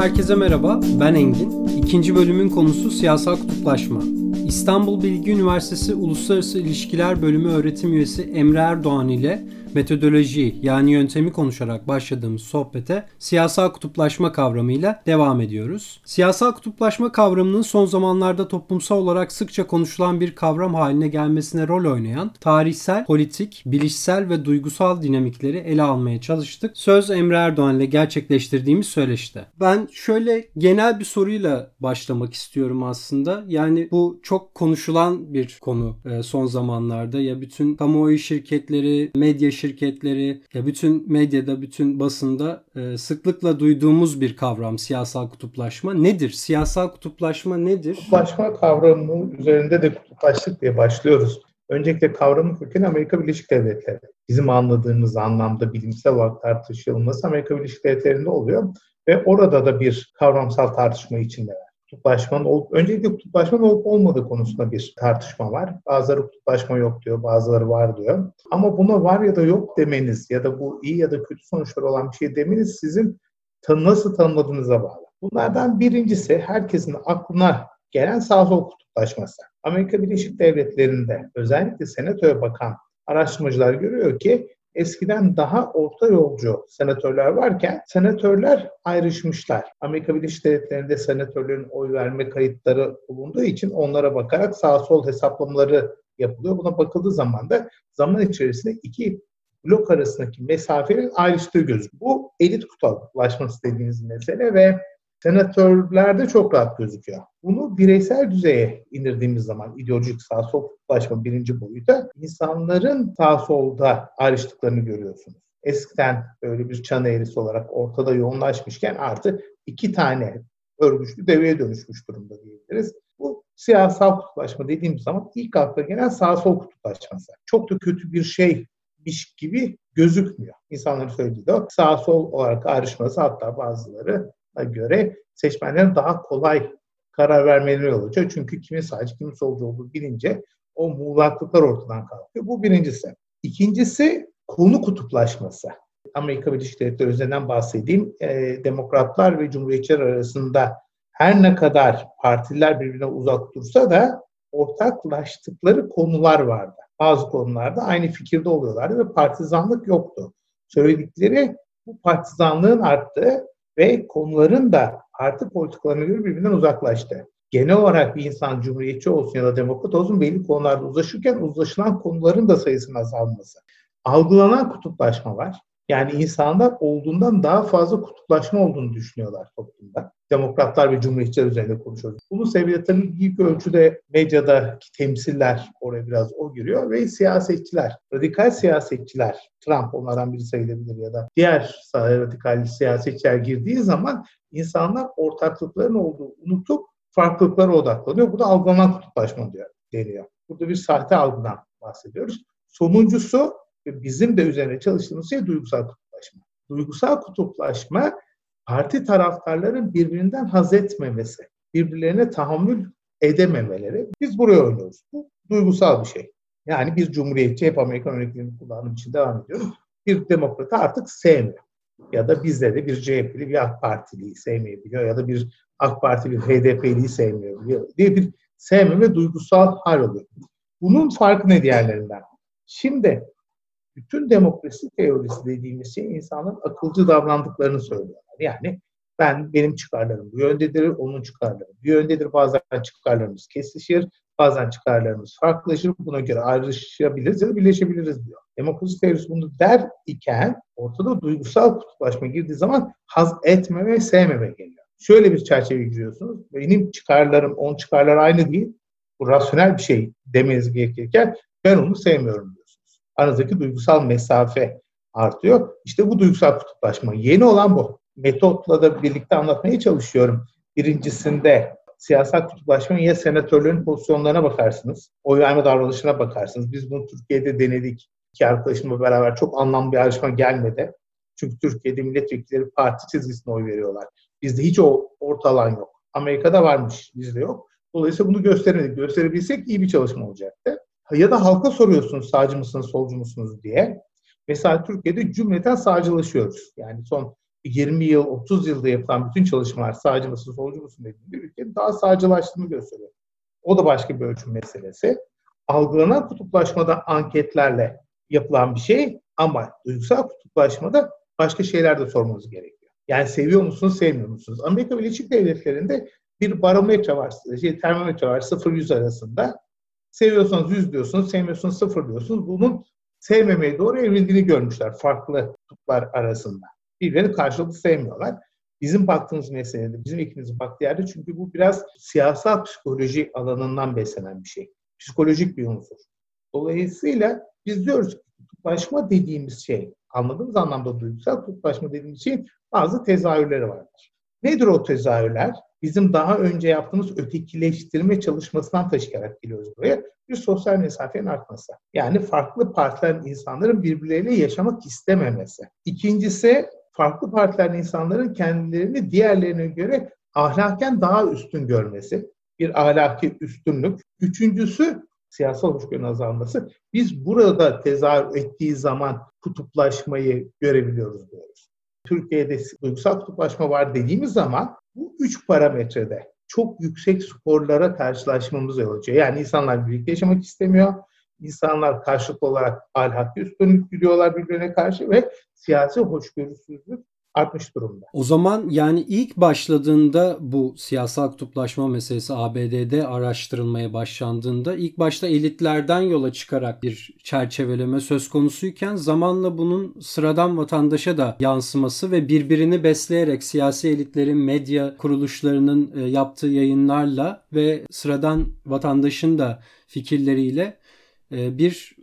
Herkese merhaba, ben Engin. İkinci bölümün konusu siyasal kutuplaşma. İstanbul Bilgi Üniversitesi Uluslararası İlişkiler Bölümü öğretim üyesi Emre Erdoğan ile metodoloji yani yöntemi konuşarak başladığımız sohbete siyasal kutuplaşma kavramıyla devam ediyoruz. Siyasal kutuplaşma kavramının son zamanlarda toplumsal olarak sıkça konuşulan bir kavram haline gelmesine rol oynayan tarihsel, politik, bilişsel ve duygusal dinamikleri ele almaya çalıştık. Söz Emre Erdoğan ile gerçekleştirdiğimiz söyleşte. Ben şöyle genel bir soruyla başlamak istiyorum aslında. Yani bu çok konuşulan bir konu e, son zamanlarda. Ya bütün kamuoyu şirketleri, medya şirketleri, ya bütün medyada, bütün basında e, sıklıkla duyduğumuz bir kavram siyasal kutuplaşma. Nedir? Siyasal kutuplaşma nedir? Kutuplaşma kavramının üzerinde de kutuplaştık diye başlıyoruz. Öncelikle kavramın kökeni Amerika Birleşik Devletleri. Bizim anladığımız anlamda bilimsel olarak tartışılması Amerika Birleşik Devletleri'nde oluyor. Ve orada da bir kavramsal tartışma içinde var kutuplaşmanın olup, öncelikle kutuplaşmanın olup olmadığı konusunda bir tartışma var. Bazıları kutuplaşma yok diyor, bazıları var diyor. Ama buna var ya da yok demeniz ya da bu iyi ya da kötü sonuçları olan bir şey demeniz sizin nasıl tanımladığınıza bağlı. Bunlardan birincisi herkesin aklına gelen sağ sol kutuplaşması. Amerika Birleşik Devletleri'nde özellikle senatoya bakan araştırmacılar görüyor ki eskiden daha orta yolcu senatörler varken senatörler ayrışmışlar. Amerika Birleşik Devletleri'nde senatörlerin oy verme kayıtları bulunduğu için onlara bakarak sağ sol hesaplamaları yapılıyor. Buna bakıldığı zaman da zaman içerisinde iki blok arasındaki mesafenin ayrıştığı gözüküyor. Bu elit kutuplaşması dediğimiz mesele ve senatörlerde çok rahat gözüküyor. Bunu bireysel düzeye indirdiğimiz zaman ideolojik sağ sol kutuplaşma birinci boyuta insanların sağ solda ayrıştıklarını görüyorsunuz. Eskiden böyle bir çan eğrisi olarak ortada yoğunlaşmışken artık iki tane örgüçlü deveye dönüşmüş durumda diyebiliriz. Bu siyasal kutuplaşma dediğimiz zaman ilk akla gelen sağ sol kutuplaşması. Çok da kötü bir şeymiş gibi gözükmüyor. İnsanların söylediği de sağ sol olarak ayrışması hatta bazıları göre seçmenlerin daha kolay karar vermeleri olacak. Çünkü kimin sağcı, kimin solcu olduğu bilince o muğlaklıklar ortadan kalkıyor. Bu birincisi. İkincisi konu kutuplaşması. Amerika Birleşik Devletleri üzerinden bahsedeyim. E, demokratlar ve cumhuriyetçiler arasında her ne kadar partiler birbirine uzak dursa da ortaklaştıkları konular vardı. Bazı konularda aynı fikirde oluyorlardı ve partizanlık yoktu. Söyledikleri bu partizanlığın arttığı ve konuların da parti politikalarına göre birbirinden uzaklaştı. Genel olarak bir insan cumhuriyetçi olsun ya da demokrat olsun belli konularda uzlaşırken uzlaşılan konuların da sayısının azalması. Algılanan kutuplaşma var. Yani insanlar olduğundan daha fazla kutuplaşma olduğunu düşünüyorlar toplumda. Demokratlar ve cumhuriyetçiler üzerinde konuşuyoruz. Bunun sebebi tabii ilk ölçüde medyadaki temsiller oraya biraz o giriyor ve siyasetçiler, radikal siyasetçiler, Trump onlardan biri sayılabilir ya da diğer radikal siyasetçiler girdiği zaman insanlar ortaklıkların olduğu unutup farklılıklara odaklanıyor. Bu da algılanan kutuplaşma diyor, deniyor. Burada bir sahte algıdan bahsediyoruz. Sonuncusu bizim de üzerine çalıştığımız şey duygusal kutuplaşma. Duygusal kutuplaşma parti taraftarların birbirinden haz etmemesi, birbirlerine tahammül edememeleri. Biz buraya oynuyoruz. Bu duygusal bir şey. Yani bir cumhuriyetçi, hep Amerikan örneklerini kullandığım için devam ediyorum. Bir demokratı artık sevmiyor. Ya da bizde de bir CHP'li bir AK Partiliyi sevmeyebiliyor ya da bir AK Parti bir HDP'liyi sevmiyor diye bir sevmeme duygusal hal oluyor. Bunun farkı ne diğerlerinden? Şimdi bütün demokrasi teorisi dediğimiz şey insanların akılcı davrandıklarını söylüyorlar. Yani ben benim çıkarlarım bu yöndedir, onun çıkarları bu yöndedir. Bazen çıkarlarımız kesişir, bazen çıkarlarımız farklılaşır. Buna göre ayrışabiliriz ya da birleşebiliriz diyor. Demokrasi teorisi bunu der iken ortada duygusal kutuplaşma girdiği zaman haz etme ve sevmeme geliyor. Şöyle bir çerçeve giriyorsunuz. Benim çıkarlarım, onun çıkarları aynı değil. Bu rasyonel bir şey demeniz gerekirken ben onu sevmiyorum aranızdaki duygusal mesafe artıyor. İşte bu duygusal kutuplaşma. Yeni olan bu. Metotla da birlikte anlatmaya çalışıyorum. Birincisinde siyasal kutuplaşma ya senatörlerin pozisyonlarına bakarsınız, oy verme davranışına bakarsınız. Biz bunu Türkiye'de denedik. İki arkadaşımla beraber çok anlamlı bir yarışma gelmedi. Çünkü Türkiye'de milletvekilleri parti çizgisine oy veriyorlar. Bizde hiç o orta alan yok. Amerika'da varmış, bizde yok. Dolayısıyla bunu gösteremedik. Gösterebilsek iyi bir çalışma olacaktı ya da halka soruyorsunuz sağcı mısınız, solcu musunuz diye. Mesela Türkiye'de cümleten sağcılaşıyoruz. Yani son 20 yıl, 30 yılda yapılan bütün çalışmalar sağcı mısın, solcu musun dediğinde ülkenin daha sağcılaştığını gösteriyor. O da başka bir ölçüm meselesi. Algılanan kutuplaşmada anketlerle yapılan bir şey ama duygusal kutuplaşmada başka şeyler de sormanız gerekiyor. Yani seviyor musunuz, sevmiyor musunuz? Amerika Birleşik Devletleri'nde bir barometre var, şey, termometre var 0-100 arasında. Seviyorsanız 100 diyorsunuz, sevmiyorsanız 0 diyorsunuz. Bunun sevmemeye doğru evrildiğini görmüşler farklı kutuplar arasında. Birbirini karşılıklı sevmiyorlar. Bizim baktığımız meselede, bizim ikimizin baktığı yerde çünkü bu biraz siyasal psikoloji alanından beslenen bir şey. Psikolojik bir unsur. Dolayısıyla biz diyoruz ki kutuplaşma dediğimiz şey, anladığımız anlamda duygusal kutuplaşma dediğimiz şeyin bazı tezahürleri vardır. Nedir o tezahürler? Bizim daha önce yaptığımız ötekileştirme çalışmasından taşıyarak geliyoruz buraya. Bir sosyal mesafenin artması. Yani farklı partilerin insanların birbirleriyle yaşamak istememesi. İkincisi farklı partilerin insanların kendilerini diğerlerine göre ahlaken daha üstün görmesi. Bir ahlaki üstünlük. Üçüncüsü siyasal hoşgörünün azalması. Biz burada tezahür ettiği zaman kutuplaşmayı görebiliyoruz diyoruz. Türkiye'de duygusal kutuplaşma var dediğimiz zaman bu üç parametrede çok yüksek skorlara karşılaşmamız yol açıyor. Yani insanlar birlikte yaşamak istemiyor. İnsanlar karşılıklı olarak ahlaki üstünlük biliyorlar birbirine karşı ve siyasi hoşgörüsüzlük artmış durumda. O zaman yani ilk başladığında bu siyasal kutuplaşma meselesi ABD'de araştırılmaya başlandığında ilk başta elitlerden yola çıkarak bir çerçeveleme söz konusuyken zamanla bunun sıradan vatandaşa da yansıması ve birbirini besleyerek siyasi elitlerin medya kuruluşlarının e, yaptığı yayınlarla ve sıradan vatandaşın da fikirleriyle e, bir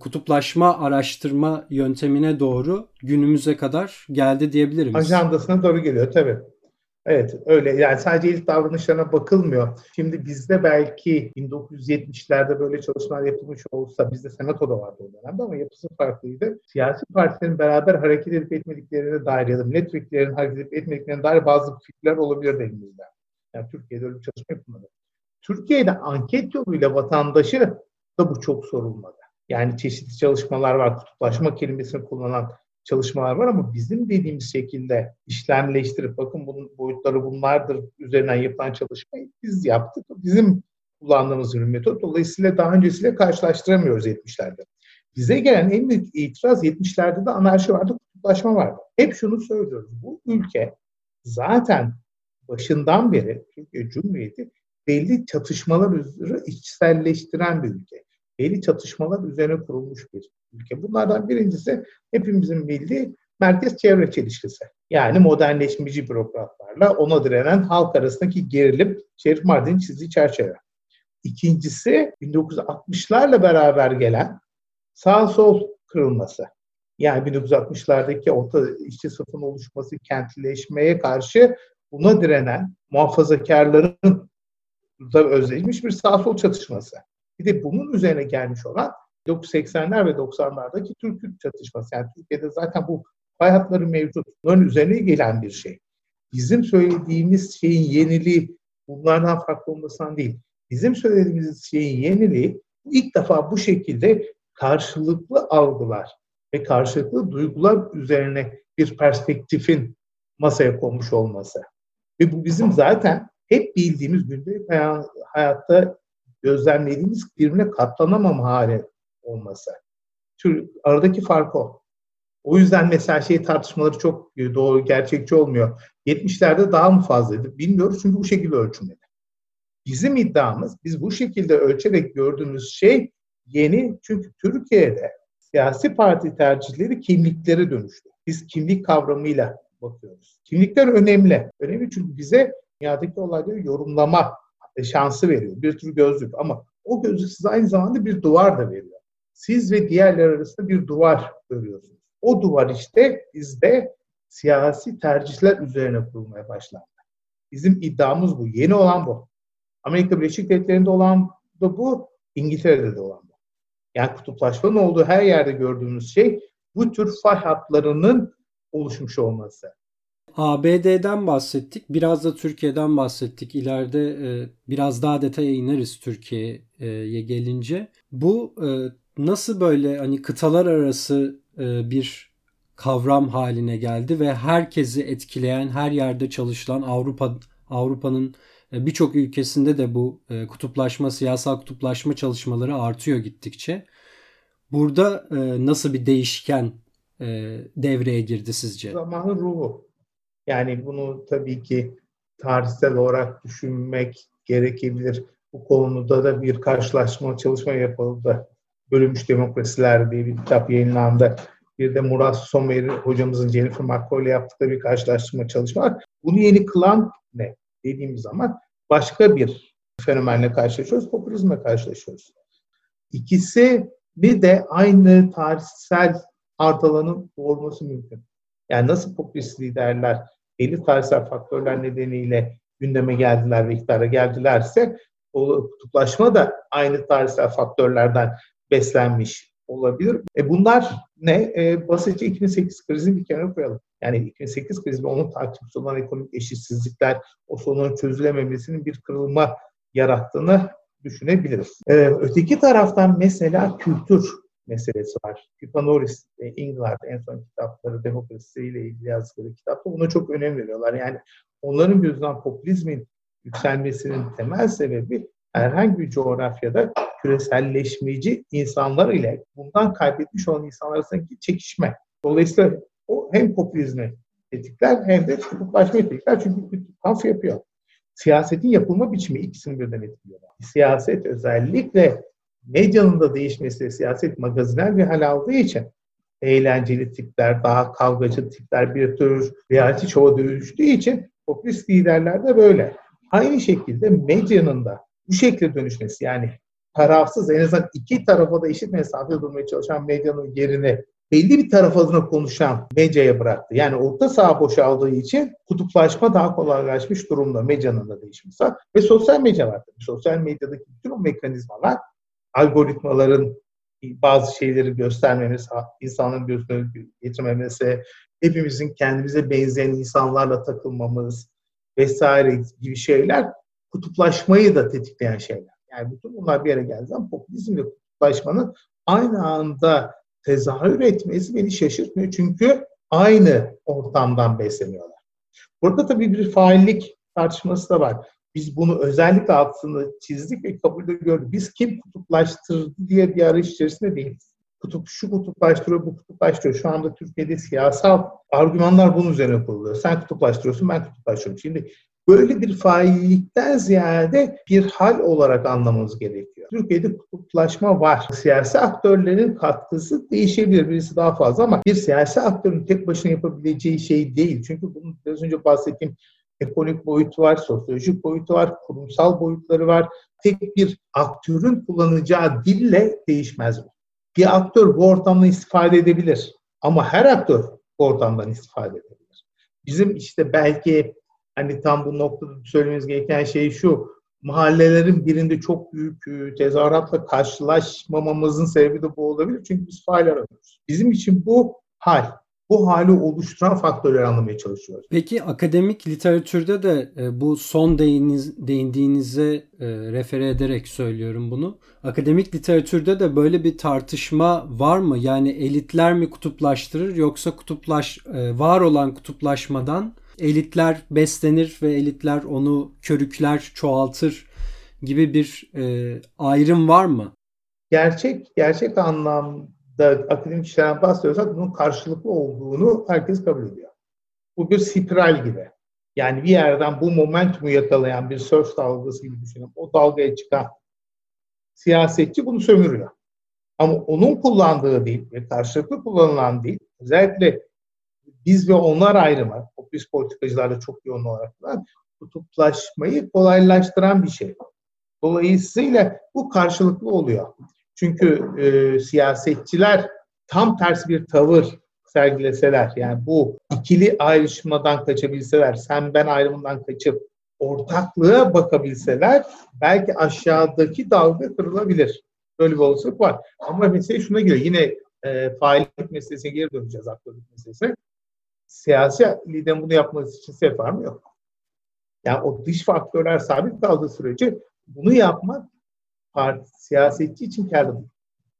kutuplaşma araştırma yöntemine doğru günümüze kadar geldi diyebilir miyiz? Ajandasına doğru geliyor tabii. Evet öyle yani sadece ilk davranışlarına bakılmıyor. Şimdi bizde belki 1970'lerde böyle çalışmalar yapılmış olsa bizde senatoda vardı o dönemde ama yapısı farklıydı. Siyasi partilerin beraber hareket edip etmediklerine dair ya da milletvekillerinin hareket edip etmediklerine dair bazı fikirler olabilir elimizde. Yani Türkiye'de öyle bir çalışma yapılmadı. Türkiye'de anket yoluyla vatandaşı da bu çok sorulmadı. Yani çeşitli çalışmalar var. Kutuplaşma kelimesini kullanan çalışmalar var ama bizim dediğimiz şekilde işlemleştirip bakın bunun boyutları bunlardır üzerinden yapılan çalışmayı biz yaptık. Bizim kullandığımız bir metot. Dolayısıyla daha öncesiyle karşılaştıramıyoruz 70'lerde. Bize gelen en büyük itiraz 70'lerde de anarşi vardı, kutuplaşma vardı. Hep şunu söylüyoruz. Bu ülke zaten başından beri Türkiye Cumhuriyeti belli çatışmalar üzere içselleştiren bir ülke belli çatışmalar üzerine kurulmuş bir ülke. Bunlardan birincisi hepimizin bildiği merkez çevre çelişkisi. Yani modernleşmeci bürokratlarla ona direnen halk arasındaki gerilim Şerif Mardin'in çizdiği çerçeve. İkincisi 1960'larla beraber gelen sağ sol kırılması. Yani 1960'lardaki orta işçi sınıfın oluşması, kentleşmeye karşı buna direnen muhafazakarların da özleşmiş bir sağ sol çatışması. Bir de bunun üzerine gelmiş olan 1980'ler ve 90'lardaki Türk-Kürt çatışması. Yani Türkiye'de zaten bu hayatları mevcut. Bunların üzerine gelen bir şey. Bizim söylediğimiz şeyin yeniliği bunlardan farklı olmasından değil. Bizim söylediğimiz şeyin yeniliği ilk defa bu şekilde karşılıklı algılar ve karşılıklı duygular üzerine bir perspektifin masaya konmuş olması. Ve bu bizim zaten hep bildiğimiz gündelik hayatta gözlemlediğimiz birbirine katlanamam hali olması. Tür, aradaki fark o. O yüzden mesela şey tartışmaları çok doğru, gerçekçi olmuyor. 70'lerde daha mı fazlaydı? Bilmiyoruz çünkü bu şekilde ölçülmedi. Bizim iddiamız, biz bu şekilde ölçerek gördüğümüz şey yeni. Çünkü Türkiye'de siyasi parti tercihleri kimliklere dönüştü. Biz kimlik kavramıyla bakıyoruz. Kimlikler önemli. Önemli çünkü bize dünyadaki olayları yorumlama e, şansı veriyor. Bir tür gözlük ama o gözlük size aynı zamanda bir duvar da veriyor. Siz ve diğerler arasında bir duvar görüyorsunuz. O duvar işte bizde siyasi tercihler üzerine kurulmaya başlandı. Bizim iddiamız bu. Yeni olan bu. Amerika Birleşik Devletleri'nde olan da bu, İngiltere'de de olan bu. Yani kutuplaşmanın olduğu her yerde gördüğümüz şey bu tür fay hatlarının oluşmuş olması. ABD'den bahsettik. Biraz da Türkiye'den bahsettik. İleride e, biraz daha detaya ineriz Türkiye'ye gelince. Bu e, nasıl böyle hani kıtalar arası e, bir kavram haline geldi ve herkesi etkileyen, her yerde çalışılan Avrupa Avrupa'nın e, birçok ülkesinde de bu e, kutuplaşma, siyasal kutuplaşma çalışmaları artıyor gittikçe. Burada e, nasıl bir değişken devreye girdi sizce? Zamanın ruhu. Yani bunu tabii ki tarihsel olarak düşünmek gerekebilir. Bu konuda da bir karşılaşma çalışma yapıldı. Bölünmüş Demokrasiler diye bir kitap yayınlandı. Bir de Murat Somer hocamızın Jennifer McCoy ile yaptıkları bir karşılaştırma çalışma var. Bunu yeni kılan ne? Dediğimiz zaman başka bir fenomenle karşılaşıyoruz, popülizmle karşılaşıyoruz. İkisi bir de aynı tarihsel art alanın doğurması mümkün. Yani nasıl popülist liderler belli tarihsel faktörler nedeniyle gündeme geldiler ve iktidara geldilerse o kutuplaşma da aynı tarihsel faktörlerden beslenmiş olabilir. E bunlar ne? E, basitçe 2008 krizini bir kenara koyalım. Yani 2008 krizi ve onun takipçisi olan ekonomik eşitsizlikler, o sorunun çözülememesinin bir kırılma yarattığını düşünebiliriz. E, öteki taraftan mesela kültür meselesi var. Ve England en son kitapları demokrasiyle ilgili yazdıkları kitapta buna çok önem veriyorlar. Yani onların gözünden popülizmin yükselmesinin temel sebebi herhangi bir coğrafyada küreselleşmeci insanlar ile bundan kaybetmiş olan insanlar arasındaki çekişme. Dolayısıyla o hem popülizmi tetikler hem de kutuplaşmayı tetikler. Çünkü kaf yapıyor. Siyasetin yapılma biçimi ikisini birden etkiliyor. Siyaset özellikle medyanın da değişmesi, siyaset magazinel bir hal aldığı için eğlenceli tipler, daha kavgacı tipler bir tür reality show'a dönüştüğü için popülist liderler de böyle. Aynı şekilde medyanın da bu şekilde dönüşmesi yani tarafsız en azından iki tarafa da eşit mesafede durmaya çalışan medyanın yerini belli bir taraf adına konuşan medyaya bıraktı. Yani orta saha boşaldığı için kutuplaşma daha kolaylaşmış durumda medyanın da değişmesi. Ve sosyal medya var. Sosyal medyadaki bütün o mekanizmalar algoritmaların bazı şeyleri göstermemiz, insanların gözüne getirmemesi, hepimizin kendimize benzeyen insanlarla takılmamız vesaire gibi şeyler kutuplaşmayı da tetikleyen şeyler. Yani bütün bunlar bir yere geldiği zaman popülizm ve kutuplaşmanın aynı anda tezahür etmesi beni şaşırtmıyor. Çünkü aynı ortamdan besleniyorlar. Burada tabii bir faillik tartışması da var. Biz bunu özellikle altını çizdik ve kabulde gördük. Biz kim kutuplaştırdı diye bir arayış içerisinde değiliz. Kutup, şu kutuplaştırıyor, bu kutuplaştırıyor. Şu anda Türkiye'de siyasal argümanlar bunun üzerine kuruluyor. Sen kutuplaştırıyorsun, ben kutuplaştırıyorum. Şimdi böyle bir faillikten ziyade bir hal olarak anlamamız gerekiyor. Türkiye'de kutuplaşma var. Siyasi aktörlerin katkısı değişebilir. Birisi daha fazla ama bir siyasi aktörün tek başına yapabileceği şey değil. Çünkü bunun biraz önce bahsettiğim ekonomik boyutu var, sosyolojik boyutu var, kurumsal boyutları var. Tek bir aktörün kullanacağı dille değişmez bu. Bir aktör bu ortamdan istifade edebilir. Ama her aktör bu ortamdan istifade edebilir. Bizim işte belki hani tam bu noktada söylememiz gereken şey şu. Mahallelerin birinde çok büyük e, tezahüratla karşılaşmamamızın sebebi de bu olabilir. Çünkü biz faal aramıyoruz. Bizim için bu hal bu hali oluşturan faktörleri anlamaya çalışıyoruz. Peki akademik literatürde de e, bu son değiniz, değindiğinize e, refere ederek söylüyorum bunu. Akademik literatürde de böyle bir tartışma var mı? Yani elitler mi kutuplaştırır yoksa kutuplaş e, var olan kutuplaşmadan elitler beslenir ve elitler onu körükler, çoğaltır gibi bir e, ayrım var mı? Gerçek gerçek anlam da akademik işlerden bahsediyorsak bunun karşılıklı olduğunu herkes kabul ediyor. Bu bir spiral gibi. Yani bir yerden bu momentumu yakalayan bir surf dalgası gibi düşünün. O dalgaya çıkan siyasetçi bunu sömürüyor. Ama onun kullandığı değil ve karşılıklı kullanılan değil, özellikle biz ve onlar ayrımı, popülist politikacılarda çok yoğun olarak var, kutuplaşmayı kolaylaştıran bir şey. Dolayısıyla bu karşılıklı oluyor. Çünkü e, siyasetçiler tam tersi bir tavır sergileseler, yani bu ikili ayrışmadan kaçabilseler, sen ben ayrımından kaçıp ortaklığa bakabilseler belki aşağıdaki dalga kırılabilir. Böyle bir olasılık var. Ama mesele şuna geliyor. Yine e, faillik meselesine geri döneceğiz aklılık meselesine. Siyasi liderin bunu yapması için sebep var mı? Yok. Yani o dış faktörler sabit kaldığı sürece bunu yapmak parti, siyasetçi için kârlı.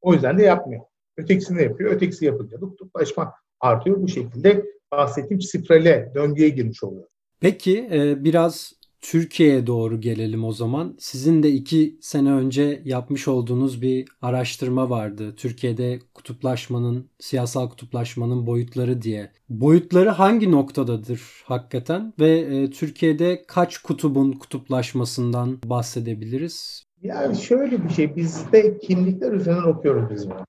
O yüzden de yapmıyor. Ötekisini yapıyor. Ötekisi yapınca kutuplaşma artıyor. Bu şekilde bahsettiğim spirale, döngüye girmiş oluyor. Peki e, biraz Türkiye'ye doğru gelelim o zaman. Sizin de iki sene önce yapmış olduğunuz bir araştırma vardı. Türkiye'de kutuplaşmanın, siyasal kutuplaşmanın boyutları diye. Boyutları hangi noktadadır hakikaten? Ve e, Türkiye'de kaç kutubun kutuplaşmasından bahsedebiliriz? Yani şöyle bir şey, biz de kimlikler üzerinden okuyoruz biz bunu.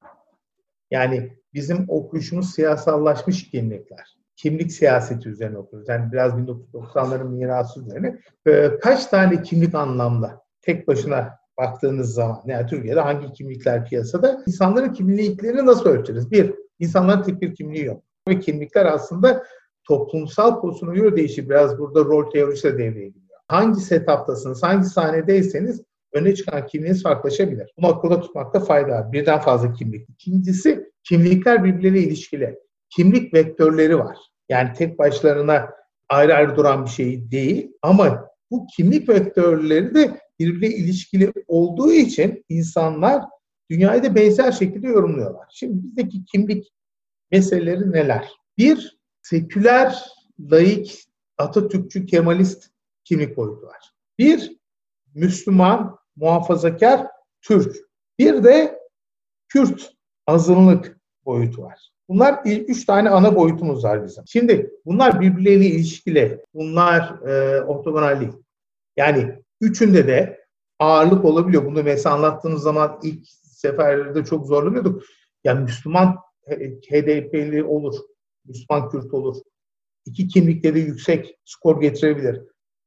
Yani bizim okuyuşumuz siyasallaşmış kimlikler kimlik siyaseti üzerine okuyoruz. Yani biraz 1990'ların mirası üzerine. Ee, kaç tane kimlik anlamda tek başına baktığınız zaman yani Türkiye'de hangi kimlikler piyasada insanların kimliklerini nasıl ölçeriz? Bir, insanların tek bir kimliği yok. Ve kimlikler aslında toplumsal pozisyona göre değişir. Biraz burada rol teorisi de devreye giriyor. Hangi setuptasınız, hangi sahnedeyseniz öne çıkan kimliğiniz farklılaşabilir. Bunu akılda tutmakta fayda var. Birden fazla kimlik. İkincisi kimlikler birbirleriyle ilişkili kimlik vektörleri var. Yani tek başlarına ayrı ayrı duran bir şey değil ama bu kimlik vektörleri de birbirine ilişkili olduğu için insanlar dünyayı da benzer şekilde yorumluyorlar. Şimdi bizdeki kimlik meseleleri neler? Bir, seküler, laik, Atatürkçü, Kemalist kimlik boyutu var. Bir, Müslüman, muhafazakar, Türk. Bir de Kürt, azınlık boyutu var. Bunlar üç tane ana boyutumuz var bizim. Şimdi bunlar birbirleriyle ilişkili. Bunlar e, ortogonal. Yani üçünde de ağırlık olabiliyor. Bunu mesela anlattığınız zaman ilk seferlerde çok zorlanıyorduk. Yani Müslüman HDP'li olur. Müslüman Kürt olur. İki kimlikleri yüksek skor getirebilir.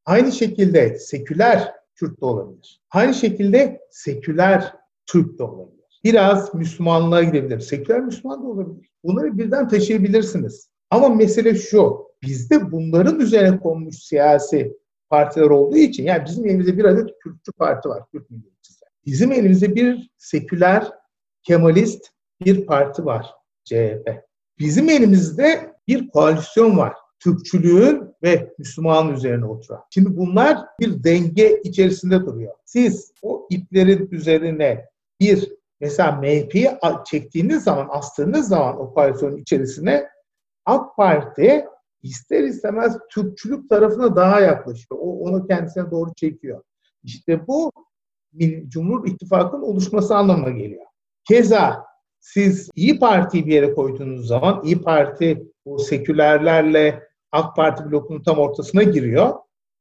Aynı şekilde seküler Kürt de olabilir. Aynı şekilde seküler Türk de olabilir biraz Müslümanlığa gidebilir. Seküler Müslüman da olabilir. Bunları birden taşıyabilirsiniz. Ama mesele şu, bizde bunların üzerine konmuş siyasi partiler olduğu için, yani bizim elimizde bir adet Kürtçü parti var, Kürt Milliyetçisi. Bizim elimizde bir seküler, Kemalist bir parti var, CHP. Bizim elimizde bir koalisyon var. Türkçülüğün ve Müslümanın üzerine oturan. Şimdi bunlar bir denge içerisinde duruyor. Siz o iplerin üzerine bir Mesela MHP'yi çektiğiniz zaman, astığınız zaman o koalisyonun içerisine AK Parti ister istemez Türkçülük tarafına daha yaklaşıyor. O onu kendisine doğru çekiyor. İşte bu Cumhur İttifakı'nın oluşması anlamına geliyor. Keza siz İyi Parti'yi bir yere koyduğunuz zaman İyi Parti bu sekülerlerle AK Parti blokunun tam ortasına giriyor.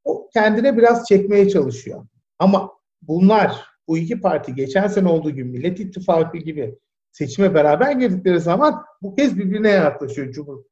O kendine biraz çekmeye çalışıyor. Ama bunlar bu iki parti geçen sene olduğu gibi Millet İttifakı gibi seçime beraber girdikleri zaman bu kez birbirine yaklaşıyor Cumhur,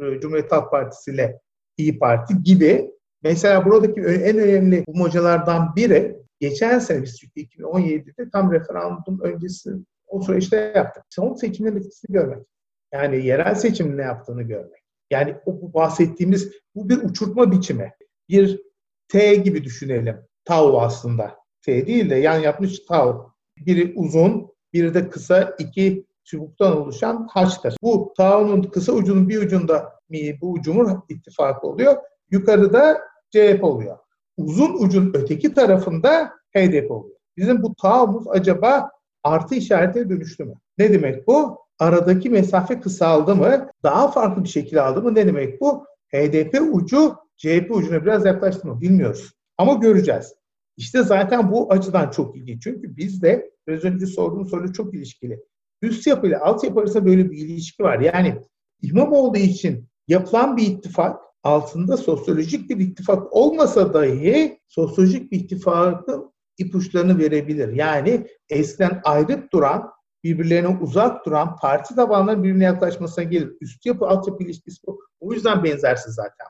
e, Cumhuriyet Halk Partisi ile İyi Parti gibi. Mesela buradaki en önemli bulmacalardan biri geçen sene biz Türkiye 2017'de tam referandum öncesi o süreçte yaptık. Son seçimlerin etkisini görmek. Yani yerel seçimin ne yaptığını görmek. Yani o bahsettiğimiz bu bir uçurtma biçimi. Bir T gibi düşünelim. Tau aslında. T değil de yan yapmış tav. Biri uzun, biri de kısa iki çubuktan oluşan haçtır. Bu tavunun kısa ucunun bir ucunda mi bu Cumhur İttifakı oluyor. Yukarıda CHP oluyor. Uzun ucun öteki tarafında HDP oluyor. Bizim bu tavumuz acaba artı işarete dönüştü mü? Ne demek bu? Aradaki mesafe kısaldı mı? Daha farklı bir şekilde aldı mı? Ne demek bu? HDP ucu CHP ucuna biraz yaklaştı mı? Bilmiyoruz. Ama göreceğiz. İşte zaten bu açıdan çok ilginç. Çünkü bizde biraz önce sorduğum soru çok ilişkili. Üst yapı ile alt yapı arasında böyle bir ilişki var. Yani İmamoğlu için yapılan bir ittifak altında sosyolojik bir ittifak olmasa dahi sosyolojik bir ittifakın ipuçlarını verebilir. Yani eskiden ayrı duran, birbirlerine uzak duran parti tabanları birbirine yaklaşmasına gelir. Üst yapı alt yapı ilişkisi bu. O yüzden benzersiz zaten.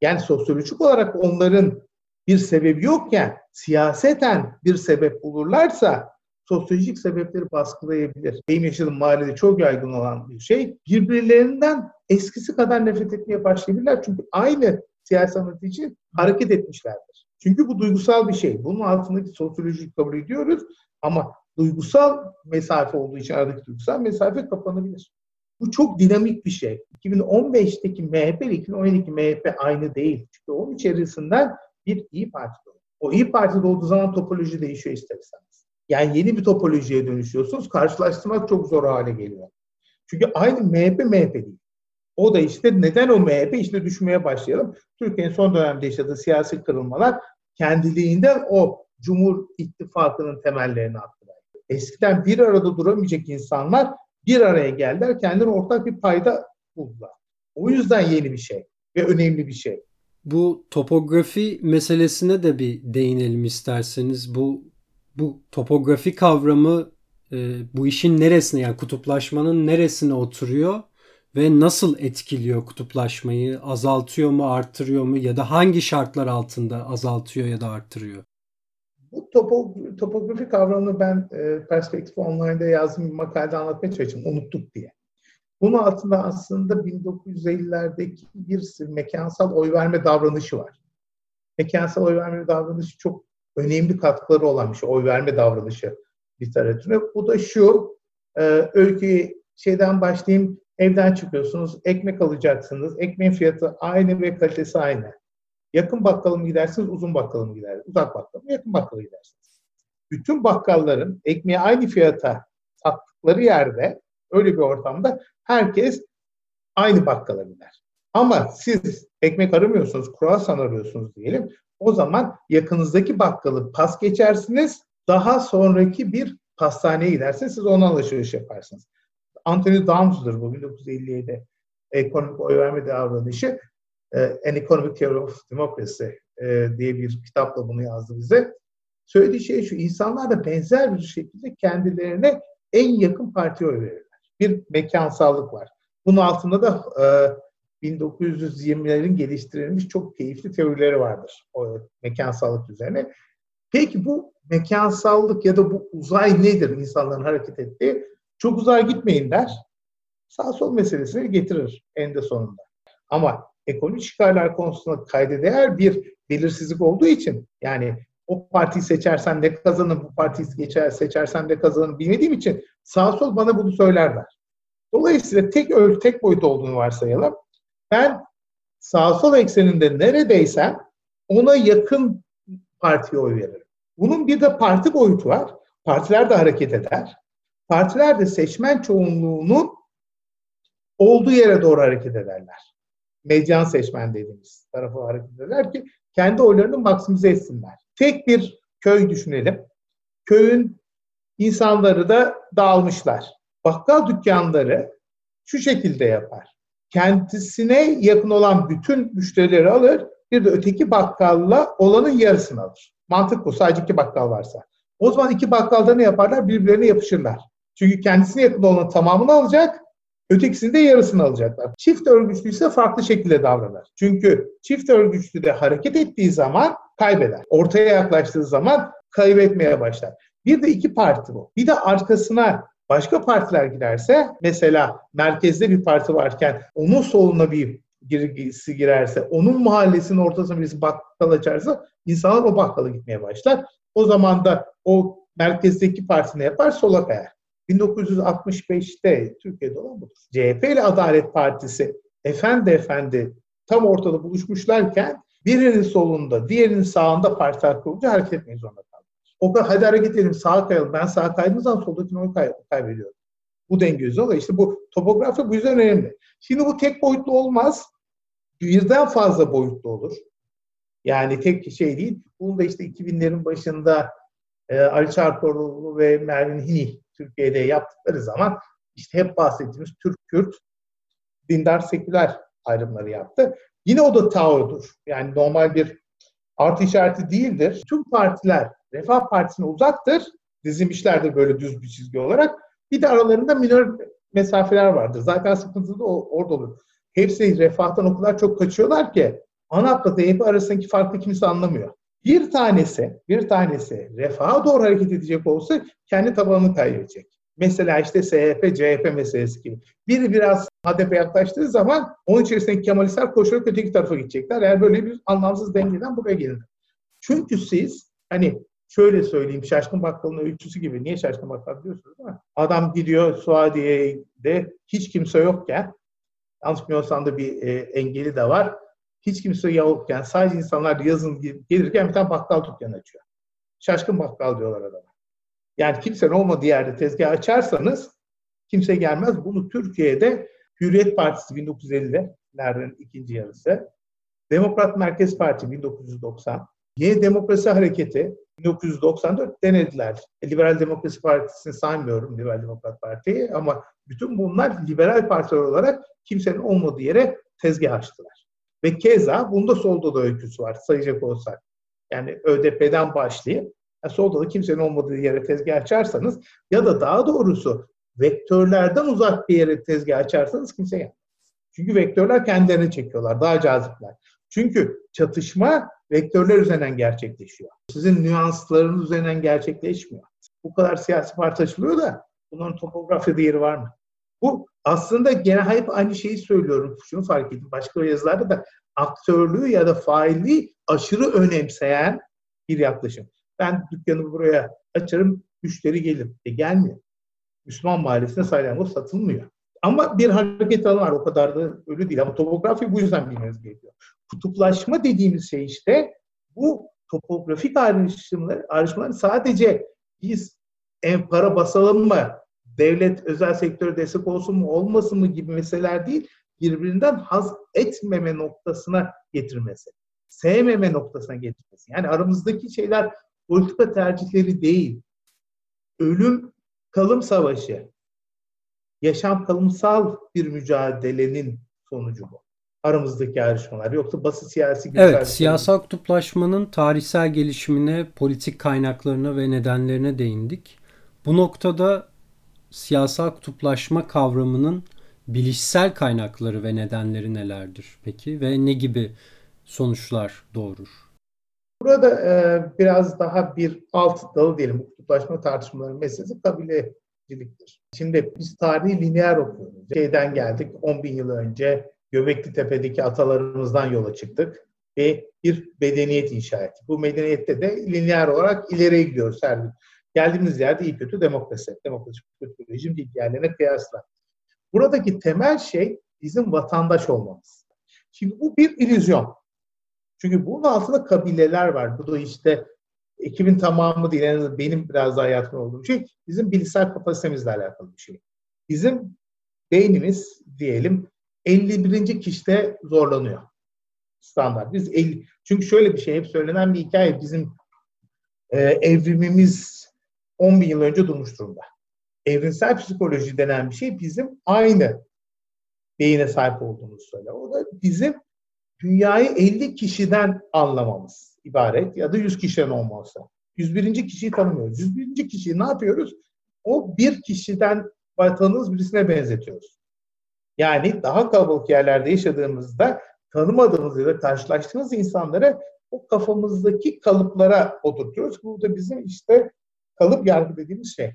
Yani sosyolojik olarak onların bir sebebi yokken siyaseten bir sebep bulurlarsa sosyolojik sebepleri baskılayabilir. Benim yaşadığım mahallede çok yaygın olan bir şey. Birbirlerinden eskisi kadar nefret etmeye başlayabilirler. Çünkü aynı siyasi anlatı için hareket etmişlerdir. Çünkü bu duygusal bir şey. Bunun altındaki sosyolojik kabul ediyoruz ama duygusal mesafe olduğu için aradaki duygusal mesafe kapanabilir. Bu çok dinamik bir şey. 2015'teki MHP ile 2017'deki MHP aynı değil. Çünkü onun içerisinden bir İyi Parti doğdu. O İyi Parti doğduğu zaman topoloji değişiyor ister istemez. Yani yeni bir topolojiye dönüşüyorsunuz. Karşılaştırmak çok zor hale geliyor. Çünkü aynı MHP MHP değil. O da işte neden o MHP işte düşmeye başlayalım. Türkiye'nin son dönemde yaşadığı siyasi kırılmalar kendiliğinden o Cumhur İttifakı'nın temellerini attılar. Eskiden bir arada duramayacak insanlar bir araya geldiler, kendilerine ortak bir payda buldular. O yüzden yeni bir şey ve önemli bir şey. Bu topografi meselesine de bir değinelim isterseniz. Bu bu topografi kavramı e, bu işin neresine yani kutuplaşmanın neresine oturuyor ve nasıl etkiliyor kutuplaşmayı? Azaltıyor mu, arttırıyor mu ya da hangi şartlar altında azaltıyor ya da arttırıyor? Bu topo, topografi kavramını ben e, Perspektif Online'da yazdığım bir makalede anlatmaya çalıştım. Unuttuk diye. Bunun altında aslında 1950'lerdeki bir mekansal oy verme davranışı var. Mekansal oy verme davranışı çok önemli katkıları olan bir şey. Oy verme davranışı literatürüne. Bu da şu, e, öykü şeyden başlayayım. Evden çıkıyorsunuz, ekmek alacaksınız. Ekmeğin fiyatı aynı ve kalitesi aynı. Yakın bakkala mı gidersiniz, uzun bakkala mı gidersiniz? Uzak bakkala mı, yakın bakkala gidersiniz. Bütün bakkalların ekmeği aynı fiyata sattıkları yerde, öyle bir ortamda herkes aynı bakkala gider. Ama siz ekmek aramıyorsunuz, kruvasan arıyorsunuz diyelim. O zaman yakınızdaki bakkalı pas geçersiniz. Daha sonraki bir pastaneye gidersiniz. Siz ona alışveriş yaparsınız. Anthony Downs'dur bu 1957 ekonomik oy verme davranışı. E, An Economic Theory of Democracy e, diye bir kitapla bunu yazdı bize. Söylediği şey şu, insanlar da benzer bir şekilde kendilerine en yakın partiye oy verirler. Bir mekansallık var. Bunun altında da e, 1920'lerin geliştirilmiş çok keyifli teorileri vardır o mekansallık üzerine. Peki bu mekansallık ya da bu uzay nedir insanların hareket ettiği? Çok uzağa gitmeyin der. Sağ sol meselesini getirir eninde sonunda. Ama ekonomik çıkarlar konusunda kayda değer bir belirsizlik olduğu için yani o partiyi seçersen ne kazanır, bu partiyi seçersen ne kazanır bilmediğim için sağ sol bana bunu söylerler. Dolayısıyla tek öl, tek boyut olduğunu varsayalım. Ben sağ sol ekseninde neredeysem ona yakın partiye oy veririm. Bunun bir de parti boyutu var. Partiler de hareket eder. Partiler de seçmen çoğunluğunun olduğu yere doğru hareket ederler. Medyan seçmen dediğimiz tarafa hareket ederler ki kendi oylarını maksimize etsinler. Tek bir köy düşünelim. Köyün insanları da dağılmışlar. Bakkal dükkanları şu şekilde yapar. Kendisine yakın olan bütün müşterileri alır, bir de öteki bakkalla olanın yarısını alır. Mantık bu. Sadece iki bakkal varsa. O zaman iki bakkalda ne yaparlar? Birbirlerine yapışırlar. Çünkü kendisine yakın olanın tamamını alacak, ötekisinin de yarısını alacaklar. Çift örgütlü ise farklı şekilde davranır. Çünkü çift örgütlü de hareket ettiği zaman kaybeder. Ortaya yaklaştığı zaman kaybetmeye başlar. Bir de iki parti bu. Bir de arkasına başka partiler giderse mesela merkezde bir parti varken onun soluna bir girgisi girerse, onun mahallesinin ortasına birisi bakkal açarsa insanlar o bakkala gitmeye başlar. O zaman da o merkezdeki parti ne yapar? Sola kayar. 1965'te Türkiye'de olan budur. CHP ile Adalet Partisi efendi efendi tam ortada buluşmuşlarken birinin solunda, diğerinin sağında partiler kurulunca hareket etmeyi zorunda. O kadar hadi hareket edelim sağa kayalım. Ben sağa kaydığım zaman soldakini oy kay kaybediyorum. Bu denge yüzünden işte bu topografi bu yüzden önemli. Şimdi bu tek boyutlu olmaz. Birden fazla boyutlu olur. Yani tek şey değil. Bunu da işte 2000'lerin başında e, Ali Çarkoğlu ve Mervin Hini Türkiye'de yaptıkları zaman işte hep bahsettiğimiz Türk-Kürt dindar seküler ayrımları yaptı. Yine o da Tao'dur. Yani normal bir artı işareti değildir. Tüm partiler Refah Partisi'ne uzaktır. Dizilmişlerdir böyle düz bir çizgi olarak. Bir de aralarında minor mesafeler vardır. Zaten sıkıntı da orada olur. Hepsi refahtan o kadar çok kaçıyorlar ki ANAP'la TYP arasındaki farkı kimse anlamıyor. Bir tanesi, bir tanesi refaha doğru hareket edecek olsa kendi tabanını kaybedecek. Mesela işte SHP, CHP meselesi gibi. Biri biraz HDP yaklaştığı zaman onun içerisindeki Kemalistler koşarak öteki tarafa gidecekler. Eğer böyle bir anlamsız dengeden buraya gelinir. Çünkü siz hani şöyle söyleyeyim Şaşkın Bakkal'ın öyküsü gibi. Niye Şaşkın Bakkal diyorsunuz değil mi? Adam gidiyor Suadiye'de hiç kimse yokken yanlış bilmiyorsam da bir e, engeli de var hiç kimse yokken sadece insanlar yazın gelirken bir tane bakkal dükkanı açıyor. Şaşkın bakkal diyorlar adama. Yani kimsenin olmadığı yerde tezgah açarsanız kimse gelmez. Bunu Türkiye'de Hürriyet Partisi 1950'lerin ikinci yarısı, Demokrat Merkez Parti 1990, Yeni Demokrasi Hareketi 1994 denediler. Liberal Demokrasi Partisi'ni saymıyorum, Liberal Demokrat Parti'yi ama bütün bunlar liberal partiler olarak kimsenin olmadığı yere tezgah açtılar. Ve keza bunda solda da öyküsü var sayacak olsak. Yani ÖDP'den başlayıp yani solda da kimsenin olmadığı yere tezgah açarsanız ya da daha doğrusu vektörlerden uzak bir yere tezgah açarsanız kimse yapmaz. Çünkü vektörler kendilerini çekiyorlar, daha cazipler. Çünkü çatışma vektörler üzerinden gerçekleşiyor. Sizin nüanslarınız üzerinden gerçekleşmiyor. Bu kadar siyasi parti açılıyor da bunların topografyada yeri var mı? Bu aslında gene hep aynı şeyi söylüyorum. Şunu fark ettim. Başka yazılarda da aktörlüğü ya da failliği aşırı önemseyen bir yaklaşım. Ben dükkanı buraya açarım, müşteri gelir. E gelmiyor. Müslüman mahallesinde salyangoz satılmıyor. Ama bir hareket alanı var. O kadar da ölü değil. Ama topografi bu yüzden bilmeniz gerekiyor. Kutuplaşma dediğimiz şey işte bu topografik ayrışımlar, ayrışmaların sadece biz en para basalım mı, devlet özel sektöre destek olsun mu olmasın mı gibi meseleler değil, birbirinden haz etmeme noktasına getirmesi. Sevmeme noktasına getirmesi. Yani aramızdaki şeyler politika tercihleri değil. Ölüm kalım savaşı. Yaşam kalımsal bir mücadelenin sonucu bu. Aramızdaki ayrışmalar. Yoksa basit siyasi Evet, siyasal kutuplaşmanın tarihsel gelişimine, politik kaynaklarına ve nedenlerine değindik. Bu noktada siyasal kutuplaşma kavramının bilişsel kaynakları ve nedenleri nelerdir peki ve ne gibi sonuçlar doğurur? Burada e, biraz daha bir alt dalı diyelim bu kutuplaşma tartışmaları meselesi kabileciliktir. Şimdi biz tarihi lineer okuyoruz. Şeyden geldik 10 bin yıl önce Göbekli Tepe'deki atalarımızdan yola çıktık ve bir medeniyet inşa ettik. Bu medeniyette de lineer olarak ileriye gidiyoruz her gün. Geldiğimiz yerde iyi kötü demokrasi. Demokrasi kötü rejim değil yerlerine kıyasla. Buradaki temel şey bizim vatandaş olmamız. Şimdi bu bir illüzyon. Çünkü bunun altında kabileler var. Bu da işte ekibin tamamı değil, yani benim biraz daha yatkın olduğum şey, bizim bilişsel kapasitemizle alakalı bir şey. Bizim beynimiz diyelim 51. kişide zorlanıyor. Standart. Biz 50, çünkü şöyle bir şey hep söylenen bir hikaye bizim e, evrimimiz 10 bin yıl önce durmuş durumda. Evrimsel psikoloji denen bir şey bizim aynı beyine sahip olduğumuz söyle. O da bizim dünyayı 50 kişiden anlamamız ibaret ya da 100 kişiden olması. 101. kişiyi tanımıyoruz. 101. kişiyi ne yapıyoruz? O bir kişiden tanıdığımız birisine benzetiyoruz. Yani daha kalabalık yerlerde yaşadığımızda tanımadığımız ya da karşılaştığımız insanları o kafamızdaki kalıplara oturtuyoruz. Bu da bizim işte kalıp yargı dediğimiz şey.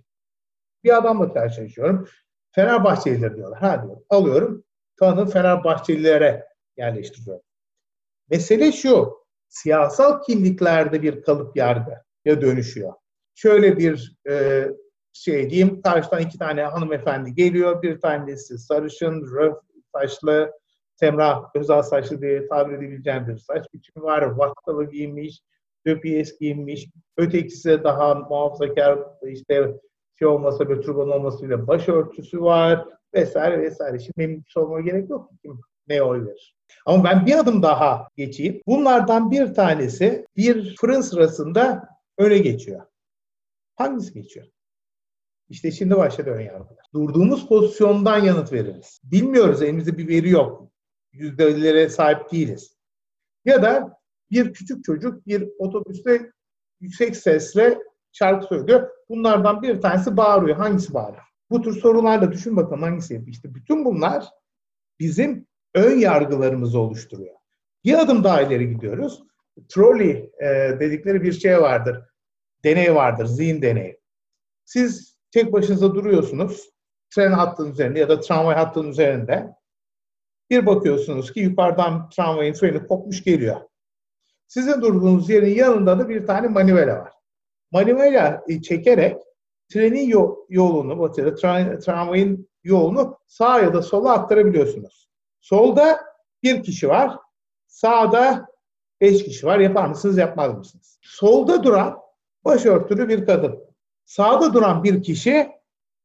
Bir adamla karşılaşıyorum. Fenerbahçeliler diyorlar. Ha diyor. Alıyorum. Tanı Fenerbahçelilere yerleştiriyorum. Mesele şu. Siyasal kimliklerde bir kalıp yargıya dönüşüyor. Şöyle bir e, şey diyeyim. Karşıdan iki tane hanımefendi geliyor. Bir tanesi sarışın, röf saçlı, Semrah özel saçlı diye tabir edebileceğim bir saç biçimi var. Vakkalı giyinmiş, döpiyes giyinmiş. Ötekisi daha muhafazakar işte şey olmasa bir turban olmasıyla başörtüsü var vesaire vesaire. Şimdi benim sormama gerek yok. Kim ne oy verir? Ama ben bir adım daha geçeyim. Bunlardan bir tanesi bir fırın sırasında öne geçiyor. Hangisi geçiyor? İşte şimdi başladı ön yargılar. Durduğumuz pozisyondan yanıt veririz. Bilmiyoruz, elimizde bir veri yok. Yüzdelere sahip değiliz. Ya da bir küçük çocuk bir otobüste yüksek sesle şarkı söylüyor. Bunlardan bir tanesi bağırıyor. Hangisi bağırıyor? Bu tür sorularla düşün bakalım hangisi yapıyor. İşte bütün bunlar bizim ön yargılarımızı oluşturuyor. Bir adım daha ileri gidiyoruz. Trolley e, dedikleri bir şey vardır. Deney vardır, zihin deneyi. Siz tek başınıza duruyorsunuz. Tren hattının üzerinde ya da tramvay hattının üzerinde. Bir bakıyorsunuz ki yukarıdan tramvayın freni kopmuş geliyor. Sizin durduğunuz yerin yanında da bir tane manivela var. Manivela çekerek trenin yolunu, ya da tramvayın yolunu sağa ya da sola aktarabiliyorsunuz. Solda bir kişi var, sağda beş kişi var. Yapar mısınız, yapmaz mısınız? Solda duran başörtülü bir kadın. Sağda duran bir kişi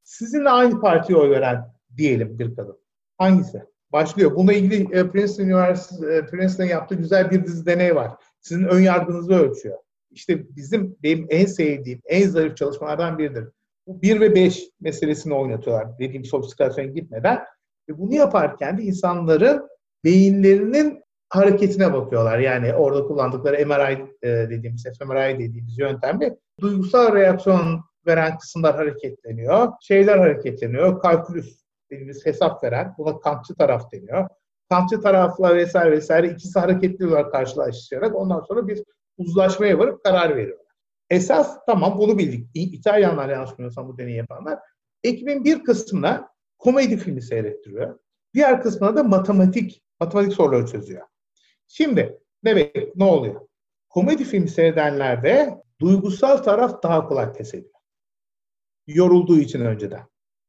sizinle aynı partiye oy veren diyelim bir kadın. Hangisi? Başlıyor. Bununla ilgili e, Princeton Üniversitesi, e, Princeton yaptığı güzel bir dizi deney var. Sizin ön yargınızı ölçüyor. İşte bizim benim en sevdiğim, en zarif çalışmalardan biridir. Bu 1 ve 5 meselesini oynatıyorlar. Dediğim sofistikasyona gitmeden. Ve bunu yaparken de insanların beyinlerinin hareketine bakıyorlar. Yani orada kullandıkları MRI e, dediğimiz, fMRI dediğimiz yöntemle duygusal reaksiyon veren kısımlar hareketleniyor. Şeyler hareketleniyor. Kalkülüs dediğimiz hesap veren, buna kampçı taraf deniyor. Kampçı tarafla vesaire vesaire ikisi hareketliyorlar karşılaştırarak. Ondan sonra bir uzlaşmaya varıp karar veriyorlar. Esas tamam bunu bildik. İtalyanlar yanlış bu deneyi yapanlar. Ekibin bir kısmına komedi filmi seyrettiriyor. Diğer kısmına da matematik, matematik soruları çözüyor. Şimdi ne, ne oluyor? Komedi filmi seyredenlerde duygusal taraf daha kolay pes ediyor. Yorulduğu için önceden.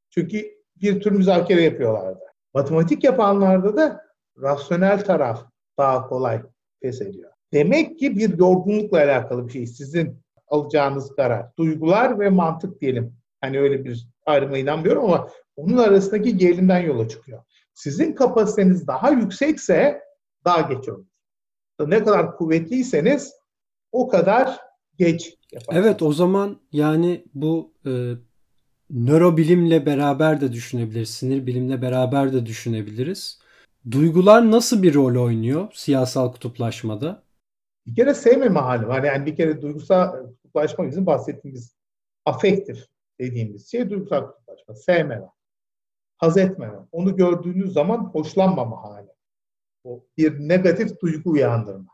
Çünkü bir tür müzakere yapıyorlardı. Matematik yapanlarda da rasyonel taraf daha kolay pes ediyor. Demek ki bir yorgunlukla alakalı bir şey. Sizin alacağınız karar. Duygular ve mantık diyelim. Hani öyle bir ayrıma inanmıyorum ama onun arasındaki gerilimden yola çıkıyor. Sizin kapasiteniz daha yüksekse daha geç olur. Ne kadar kuvvetliyseniz o kadar geç yaparsınız. Evet o zaman yani bu e, nörobilimle beraber de düşünebiliriz. Sinir bilimle beraber de düşünebiliriz. Duygular nasıl bir rol oynuyor siyasal kutuplaşmada? Bir kere sevmeme hali var. Yani bir kere duygusal kutuplaşma bizim bahsettiğimiz afektif dediğimiz şey duygusal kutuplaşma. Sevmeme, haz etmeme, onu gördüğünüz zaman hoşlanmama hali. O bir negatif duygu uyandırma.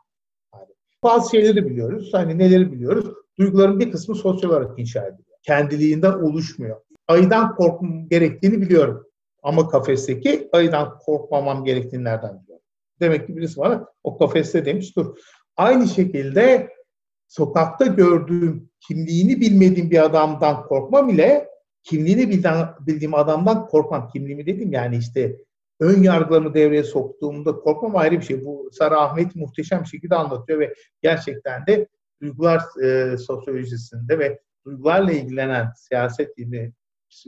Bazı şeyleri biliyoruz. Hani neleri biliyoruz? Duyguların bir kısmı sosyal olarak inşa ediliyor. Kendiliğinden oluşmuyor. Ayıdan korkmam gerektiğini biliyorum. Ama kafesteki ayıdan korkmamam gerektiğini nereden biliyorum? Demek ki birisi bana o kafeste demiş dur. Aynı şekilde sokakta gördüğüm kimliğini bilmediğim bir adamdan korkmam ile kimliğini bildiğim adamdan korkmam. Kimliğimi dedim yani işte ön yargılarımı devreye soktuğumda korkmam ayrı bir şey. Bu Sara Ahmet muhteşem şekilde anlatıyor ve gerçekten de duygular e, sosyolojisinde ve duygularla ilgilenen siyaset ilmi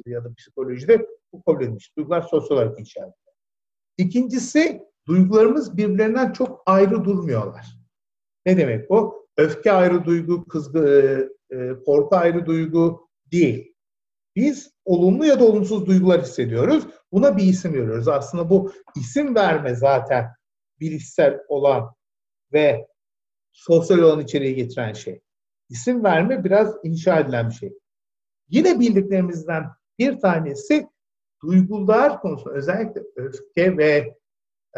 ya da psikolojide bu kabul edilmiş. Duygular sosyal olarak inşa. İkincisi duygularımız birbirlerinden çok ayrı durmuyorlar. Ne demek bu? Öfke ayrı duygu, kızgı, e, e, korku ayrı duygu değil. Biz olumlu ya da olumsuz duygular hissediyoruz. Buna bir isim veriyoruz. Aslında bu isim verme zaten bilişsel olan ve sosyal olan içeriği getiren şey. İsim verme biraz inşa edilen bir şey. Yine bildiklerimizden bir tanesi duygular konusunda özellikle öfke ve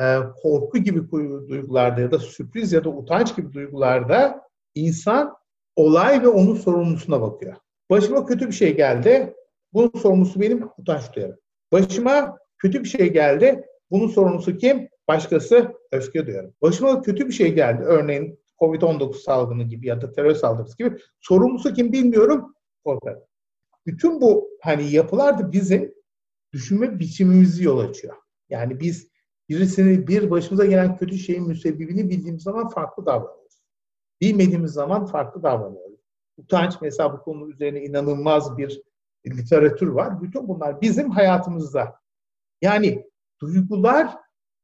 e, korku gibi duygularda ya da sürpriz ya da utanç gibi duygularda insan olay ve onun sorumlusuna bakıyor. Başıma kötü bir şey geldi. Bunun sorumlusu benim utanç duyarım. Başıma kötü bir şey geldi. Bunun sorumlusu kim? Başkası öfke duyarım. Başıma kötü bir şey geldi. Örneğin Covid-19 salgını gibi ya da terör saldırısı gibi. Sorumlusu kim bilmiyorum. Korkarım. Bütün bu hani yapılar da bizim düşünme biçimimizi yol açıyor. Yani biz birisini bir başımıza gelen kötü şeyin müsebbibini bildiğimiz zaman farklı davranıyoruz. Bilmediğimiz zaman farklı davranıyoruz. Utanç mesela bu konu üzerine inanılmaz bir literatür var. Bütün bunlar bizim hayatımızda. Yani duygular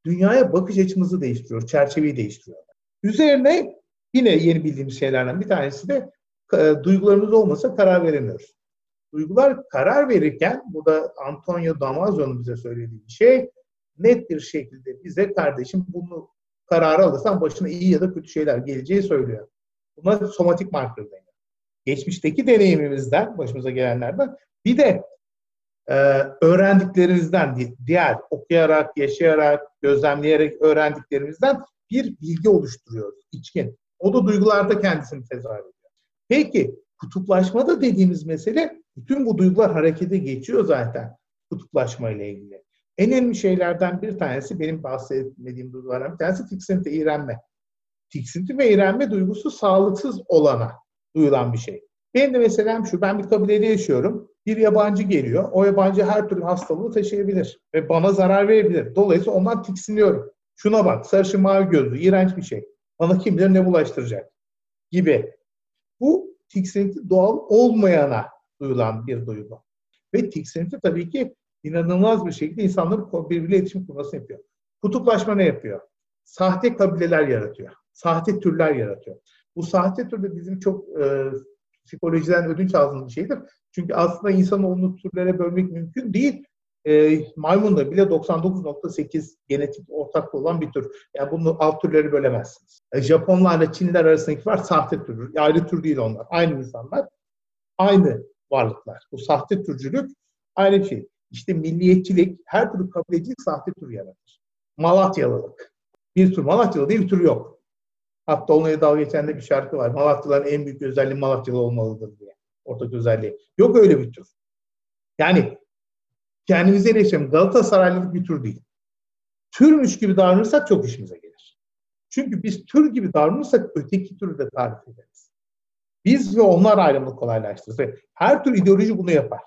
dünyaya bakış açımızı değiştiriyor, çerçeveyi değiştiriyor. Üzerine yine yeni bildiğimiz şeylerden bir tanesi de e, duygularımız olmasa karar veremiyoruz. Duygular karar verirken, bu da Antonio Damaso'nun bize söylediği şey, net bir şekilde bize kardeşim bunu kararı alırsan başına iyi ya da kötü şeyler geleceği söylüyor. Buna somatik marker deniyor. Geçmişteki deneyimimizden, başımıza gelenlerden bir de e, öğrendiklerimizden, diğer okuyarak, yaşayarak, gözlemleyerek öğrendiklerimizden bir bilgi oluşturuyoruz, içkin. O da duygularda kendisini tezahür ediyor. Peki kutuplaşmada dediğimiz mesele bütün bu duygular harekete geçiyor zaten kutuplaşma ile ilgili. En önemli şeylerden bir tanesi benim bahsetmediğim duygulardan bir tanesi tiksinti, iğrenme. Tiksinti ve iğrenme duygusu sağlıksız olana duyulan bir şey. Benim de meselem şu, ben bir kabilede yaşıyorum. Bir yabancı geliyor. O yabancı her türlü hastalığı taşıyabilir ve bana zarar verebilir. Dolayısıyla ondan tiksiniyorum. Şuna bak, sarışın mavi gözlü, iğrenç bir şey. Bana kim bilir ne bulaştıracak gibi. Bu tiksinti doğal olmayana duyulan bir duygu. Ve tiksinti tabii ki inanılmaz bir şekilde insanların birbiriyle iletişim kurmasını yapıyor. Kutuplaşma ne yapıyor? Sahte kabileler yaratıyor. Sahte türler yaratıyor. Bu sahte tür de bizim çok e, psikolojiden ödünç aldığımız şeydir. Çünkü aslında insanoğlunu türlere bölmek mümkün değil. E, maymunda bile 99.8 genetik ortaklı olan bir tür. Yani bunu alt türleri bölemezsiniz. E, Japonlarla Çinliler arasındaki var sahte tür. Ayrı tür değil onlar. Aynı insanlar. Aynı varlıklar. Bu sahte türcülük ayrı bir şey. İşte milliyetçilik, her türlü kabilecilik sahte tür yaratır. Malatyalılık. Bir tür Malatyalı diye bir tür yok. Hatta onunla dalga geçen de bir şarkı var. Malatyalıların en büyük özelliği Malatyalı olmalıdır diye. Ortak özelliği. Yok öyle bir tür. Yani kendimize eleştirelim. Galatasaraylılık bir tür değil. Türmüş gibi davranırsak çok işimize gelir. Çünkü biz tür gibi davranırsak öteki türü de tarif ederiz. Biz ve onlar ayrımını kolaylaştırırız. Her tür ideoloji bunu yapar.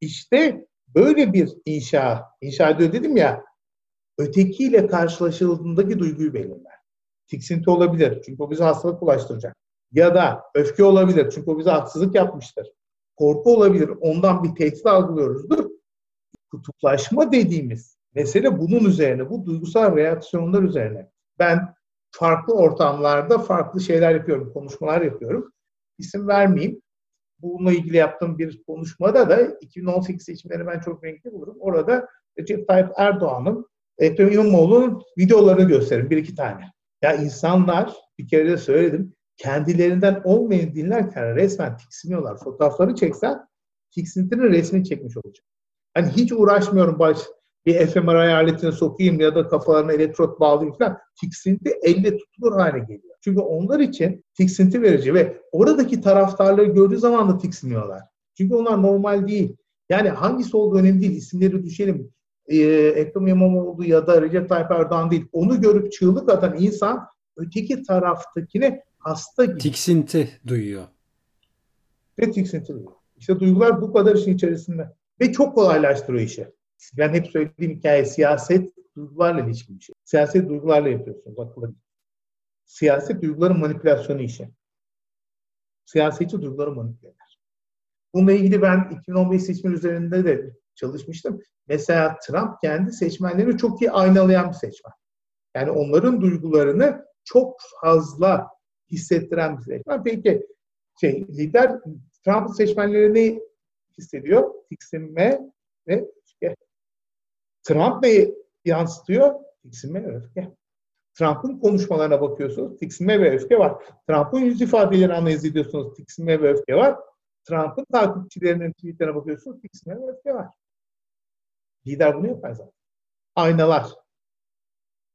İşte böyle bir inşa, inşa ediyor dedim ya, ötekiyle karşılaşıldığındaki duyguyu belirler. Tiksinti olabilir çünkü o bize hastalık ulaştıracak. Ya da öfke olabilir çünkü o bize haksızlık yapmıştır. Korku olabilir, ondan bir tehdit algılıyoruzdur. Kutuplaşma dediğimiz mesele bunun üzerine, bu duygusal reaksiyonlar üzerine. Ben farklı ortamlarda farklı şeyler yapıyorum, konuşmalar yapıyorum. İsim vermeyeyim. Bununla ilgili yaptığım bir konuşmada da 2018 seçimleri ben çok renkli bulurum. Orada Recep Tayyip Erdoğan'ın Ekrem İmamoğlu'nun videolarını gösteririm. Bir iki tane. Ya insanlar bir kere de söyledim kendilerinden olmayan dinlerken resmen tiksiniyorlar. Fotoğrafları çeksen tiksintinin resmini çekmiş olacak. Hani hiç uğraşmıyorum baş bir fMRI aletine sokayım ya da kafalarına elektrot bağlayayım falan. Tiksinti elle tutulur hale geliyor. Çünkü onlar için tiksinti verici ve oradaki taraftarları gördüğü zaman da tiksiniyorlar. Çünkü onlar normal değil. Yani hangisi olduğu önemli değil. İsimleri düşelim. Ee, Ekrem İmamoğlu ya da Recep Tayyip Erdoğan değil. Onu görüp çığlık atan insan öteki taraftakine hasta gibi. Tiksinti duyuyor. Ve tiksinti duyuyor. İşte duygular bu kadar işin içerisinde. Ve çok kolaylaştırıyor işi. Ben hep söylediğim hikaye siyaset duygularla ilişkili bir şey. Siyaset duygularla yapıyorsunuz. Akıllı Siyaset duyguların manipülasyonu işi. Siyasetçi duyguları manipüle eder. Bununla ilgili ben 2015 seçmen üzerinde de çalışmıştım. Mesela Trump kendi seçmenlerini çok iyi aynalayan bir seçmen. Yani onların duygularını çok fazla hissettiren bir seçmen. Peki şey, lider Trump'ın seçmenlerini hissediyor? Tiksinme ve öfke. Trump neyi yansıtıyor? Tiksinme ve öfke. Trump'ın konuşmalarına bakıyorsunuz, tiksinme ve öfke var. Trump'ın yüz ifadelerini analiz ediyorsunuz, tiksinme ve öfke var. Trump'ın takipçilerinin tweetlerine bakıyorsunuz, tiksinme ve öfke var. Lider bunu yapar zaten. Aynalar.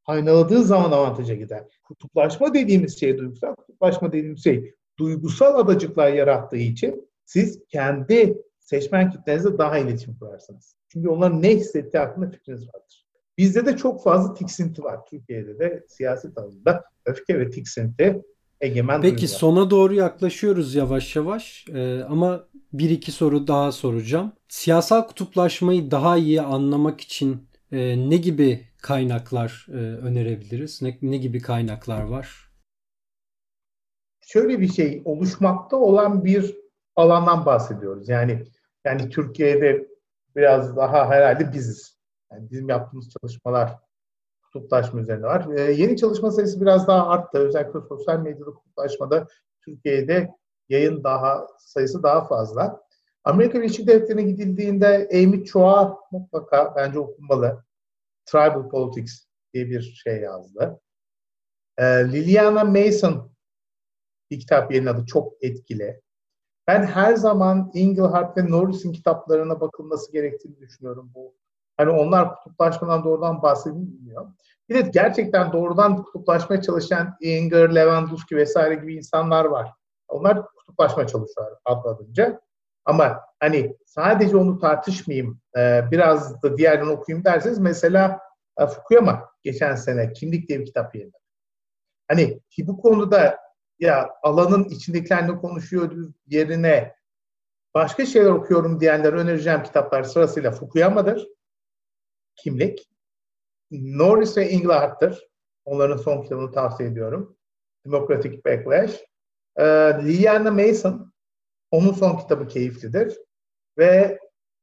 Aynaladığı zaman avantaja gider. Kutuplaşma dediğimiz şey duygusal, kutuplaşma dediğimiz şey duygusal adacıklar yarattığı için siz kendi seçmen kitlenizle daha iletişim kurarsınız. Çünkü onların ne hissettiği hakkında fikriniz vardır. Bizde de çok fazla tiksinti var. Türkiye'de de siyaset alanında öfke ve tiksinti egemen Peki duygular. sona doğru yaklaşıyoruz yavaş yavaş ee, ama bir iki soru daha soracağım. Siyasal kutuplaşmayı daha iyi anlamak için e, ne gibi kaynaklar e, önerebiliriz? Ne, ne gibi kaynaklar var? Şöyle bir şey oluşmakta olan bir alandan bahsediyoruz. Yani yani Türkiye'de biraz daha herhalde biziz. Yani bizim yaptığımız çalışmalar kutuplaşma üzerine var. Ee, yeni çalışma sayısı biraz daha arttı. Özellikle sosyal medyada kutuplaşmada Türkiye'de yayın daha sayısı daha fazla. Amerika Birleşik Devletleri'ne gidildiğinde Amy Chua mutlaka bence okunmalı. Tribal Politics diye bir şey yazdı. Ee, Liliana Mason bir kitap yerinin adı çok etkili. Ben her zaman Engelhardt ve Norris'in kitaplarına bakılması gerektiğini düşünüyorum bu. Hani onlar kutuplaşmadan doğrudan bahsedilmiyor. Bir de gerçekten doğrudan kutuplaşmaya çalışan Inger, Lewandowski vesaire gibi insanlar var. Onlar kutuplaşma çalışıyorlar adladınca. Ama hani sadece onu tartışmayayım, biraz da diğerlerini okuyayım derseniz mesela Fukuyama geçen sene Kimlik diye bir kitap yayınladı. Hani ki bu konuda ya alanın içindekilerle konuşuyor yerine başka şeyler okuyorum diyenlere önereceğim kitaplar sırasıyla Fukuyama'dır. Kimlik. Norris ve Engelhardt'tır. Onların son kitabını tavsiye ediyorum. Democratic Backlash. Ee, Liliana Mason. Onun son kitabı keyiflidir. Ve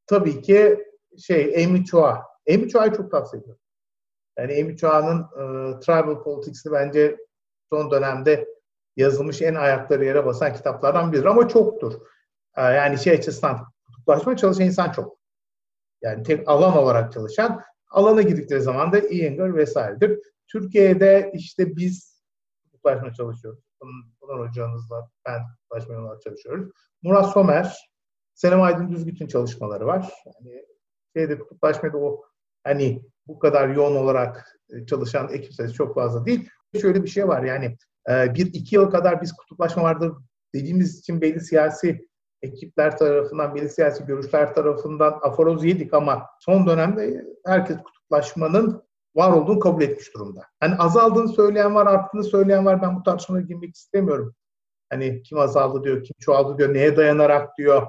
tabii ki şey Amy Chua. Amy Chua'yı çok tavsiye ediyorum. Yani Amy Chua'nın e, Tribal Politics'ini bence son dönemde yazılmış en ayakları yere basan kitaplardan biridir ama çoktur. E, yani şey açısından kutuplaşma çalışan insan çok. Yani tek alan olarak çalışan, alana girdikleri zaman da Iyengar vesairedir. Türkiye'de işte biz kutuplaşma çalışıyoruz. Pınar hocanızla ben kutuplaşma olarak çalışıyoruz. Murat Somer, Senem Aydın Düzgüt'ün çalışmaları var. Yani şeyde kutuplaşmada o hani bu kadar yoğun olarak çalışan ekip sayısı çok fazla değil. Şöyle bir şey var yani bir iki yıl kadar biz kutuplaşma vardır dediğimiz için belli siyasi ekipler tarafından, belli siyasi görüşler tarafından aforoz yedik ama son dönemde herkes kutuplaşmanın var olduğunu kabul etmiş durumda. Hani azaldığını söyleyen var, arttığını söyleyen var. Ben bu tartışmaya girmek istemiyorum. Hani kim azaldı diyor, kim çoğaldı diyor, neye dayanarak diyor.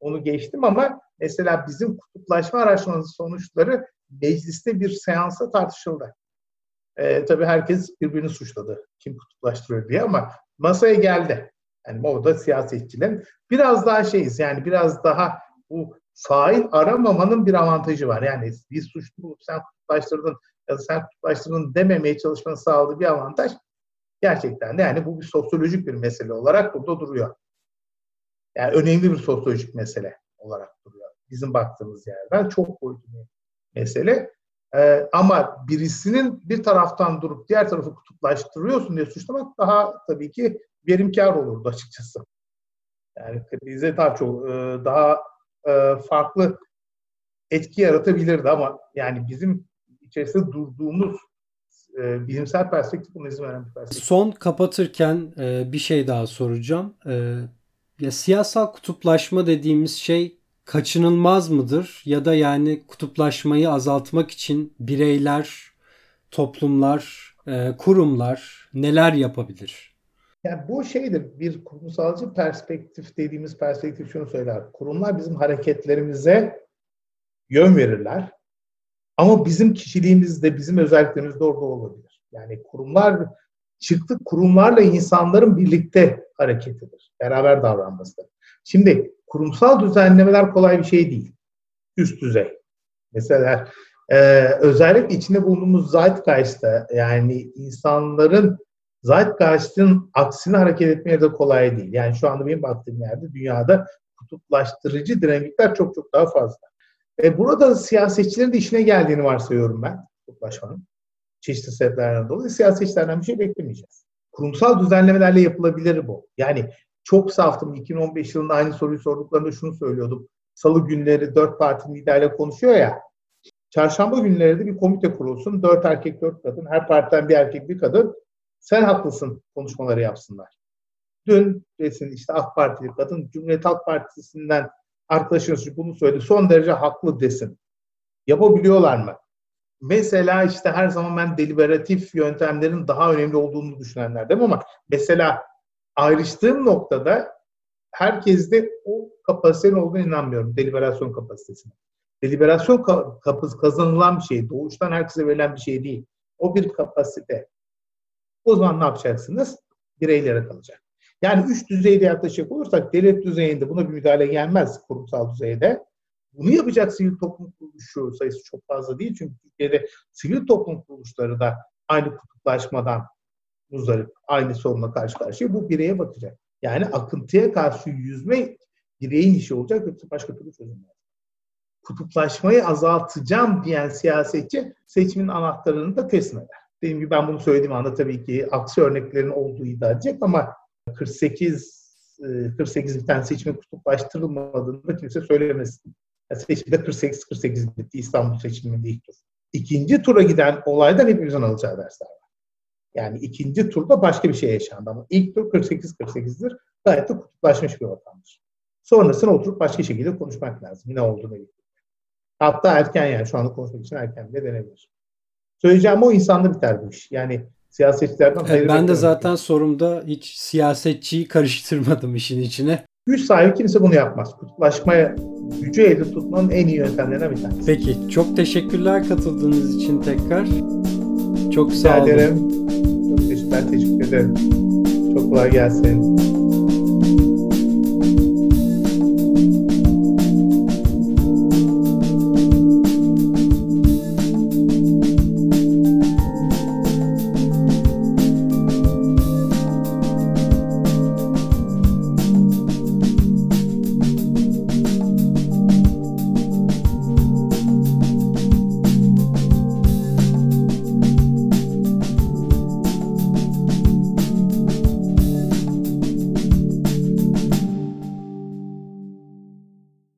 Onu geçtim ama mesela bizim kutuplaşma araştırması sonuçları mecliste bir seansa tartışıldı. Ee, tabii herkes birbirini suçladı. Kim kutuplaştırıyor diye ama masaya geldi. Yani orada siyasetçilerin biraz daha şeyiz yani biraz daha bu fail aramamanın bir avantajı var. Yani bir suçlu sen kutuplaştırdın ya da sen kutuplaştırdın dememeye çalışmanın sağladığı bir avantaj gerçekten de yani bu bir sosyolojik bir mesele olarak burada duruyor. Yani önemli bir sosyolojik mesele olarak duruyor. Bizim baktığımız yerden çok boyutlu bir mesele. Ee, ama birisinin bir taraftan durup diğer tarafı kutuplaştırıyorsun diye suçlamak daha tabii ki verimkar olurdu açıkçası. Yani bize daha çok e, daha e, farklı etki yaratabilirdi ama yani bizim içerisinde durduğumuz e, bilimsel perspektif bunu izin veren bir perspektif. Son kapatırken bir şey daha soracağım. Ya siyasal kutuplaşma dediğimiz şey kaçınılmaz mıdır ya da yani kutuplaşmayı azaltmak için bireyler, toplumlar, kurumlar neler yapabilir? Yani bu şeydir, bir kurumsalcı perspektif dediğimiz perspektif şunu söyler. Kurumlar bizim hareketlerimize yön verirler. Ama bizim kişiliğimizde, bizim özelliklerimiz orada olabilir. Yani kurumlar, çıktı kurumlarla insanların birlikte hareketidir. Beraber davranmasıdır. Şimdi kurumsal düzenlemeler kolay bir şey değil. Üst düzey. Mesela e, özellikle içinde bulunduğumuz Zeitgeist'te yani insanların Zeitgeist'in aksine hareket etmeye de kolay değil. Yani şu anda benim baktığım yerde dünyada kutuplaştırıcı dinamikler çok çok daha fazla. E burada siyasetçilerin de işine geldiğini varsayıyorum ben kutuplaşmanın. Çeşitli sebeplerden dolayı siyasetçilerden bir şey beklemeyeceğiz. Kurumsal düzenlemelerle yapılabilir bu. Yani çok saftım. 2015 yılında aynı soruyu sorduklarında şunu söylüyordum. Salı günleri dört parti liderle konuşuyor ya. Çarşamba günleri de bir komite kurulsun. Dört erkek, dört kadın. Her partiden bir erkek, bir kadın sen haklısın konuşmaları yapsınlar. Dün desin işte AK Partili kadın Cumhuriyet Halk Partisi'nden arkadaşınız bunu söyledi. Son derece haklı desin. Yapabiliyorlar mı? Mesela işte her zaman ben deliberatif yöntemlerin daha önemli olduğunu düşünenlerdim ama mesela ayrıştığım noktada herkeste o kapasitenin olduğunu inanmıyorum. Deliberasyon kapasitesine. Deliberasyon kazanılan bir şey. Doğuştan herkese verilen bir şey değil. O bir kapasite. O zaman ne yapacaksınız? Bireylere kalacak. Yani üç düzeyde yaklaşacak olursak devlet düzeyinde buna bir müdahale gelmez kurumsal düzeyde. Bunu yapacak sivil toplum kuruluşu sayısı çok fazla değil. Çünkü Türkiye'de sivil toplum kuruluşları da aynı kutuplaşmadan muzdarip, aynı sorunla karşı karşıya. Bu bireye bakacak. Yani akıntıya karşı yüzme bireyin işi olacak yoksa başka türlü çözüm Kutuplaşmayı azaltacağım diyen siyasetçi seçimin anahtarını da teslim eder. Dediğim gibi ben bunu söylediğim anda tabii ki aksi örneklerin olduğu iddia edecek ama 48 48 bir tane seçimin kutuplaştırılmadığını kimse söylemesin. Yani seçimde 48-48 bitti İstanbul seçiminde ilk tur. İkinci tura giden olaydan hepimizin alacağı dersler var. Yani ikinci turda başka bir şey yaşandı ama ilk tur 48-48'dir. Gayet de kutuplaşmış bir ortamdır. Sonrasında oturup başka şekilde konuşmak lazım. Ne olduğunu birlikte. Hatta erken yani şu anda konuşmak için erken de denebilir. Söyleyeceğim o insanda biter bu iş. Yani siyasetçilerden evet, Ben de zaten sorumda hiç siyasetçiyi karıştırmadım işin içine. Güç sahibi kimse bunu yapmaz. Kutuplaşmaya gücü elde tutmanın en iyi yöntemlerinden bir tanesi. Peki. Çok teşekkürler katıldığınız için tekrar. Çok sağ olun. Ederim. Çok teşekkür, ben teşekkür ederim. Çok kolay gelsin.